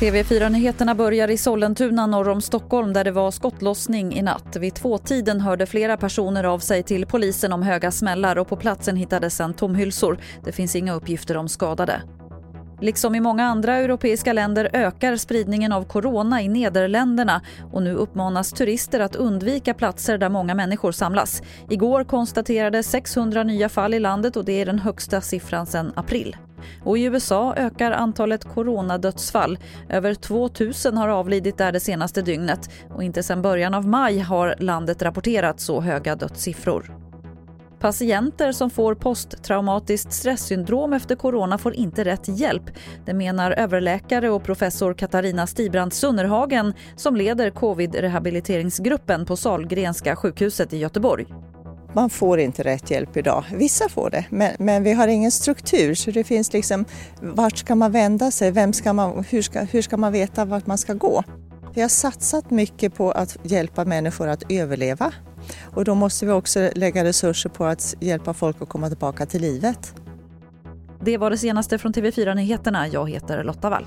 TV4-nyheterna börjar i Sollentuna norr om Stockholm där det var skottlossning i natt. Vid tvåtiden hörde flera personer av sig till polisen om höga smällar och på platsen hittades en tomhylsor. Det finns inga uppgifter om skadade. Liksom i många andra europeiska länder ökar spridningen av corona i Nederländerna och nu uppmanas turister att undvika platser där många människor samlas. Igår konstaterades 600 nya fall i landet och det är den högsta siffran sedan april. Och I USA ökar antalet coronadödsfall. Över 2 000 har avlidit där det senaste dygnet och inte sedan början av maj har landet rapporterat så höga dödssiffror. Patienter som får posttraumatiskt stresssyndrom efter corona får inte rätt hjälp. Det menar överläkare och professor Katarina Stibrand Sunnerhagen som leder covid-rehabiliteringsgruppen på Salgrenska sjukhuset i Göteborg. Man får inte rätt hjälp idag. Vissa får det, men, men, vi har ingen struktur så det finns liksom vart ska man vända sig? Vem ska man, hur, ska, hur ska man veta vart man ska gå? Vi har satsat mycket på att hjälpa människor att överleva och då måste vi också lägga resurser på att hjälpa folk att komma tillbaka till livet. Det var det senaste från TV4 Nyheterna. Jag heter Lotta Wall.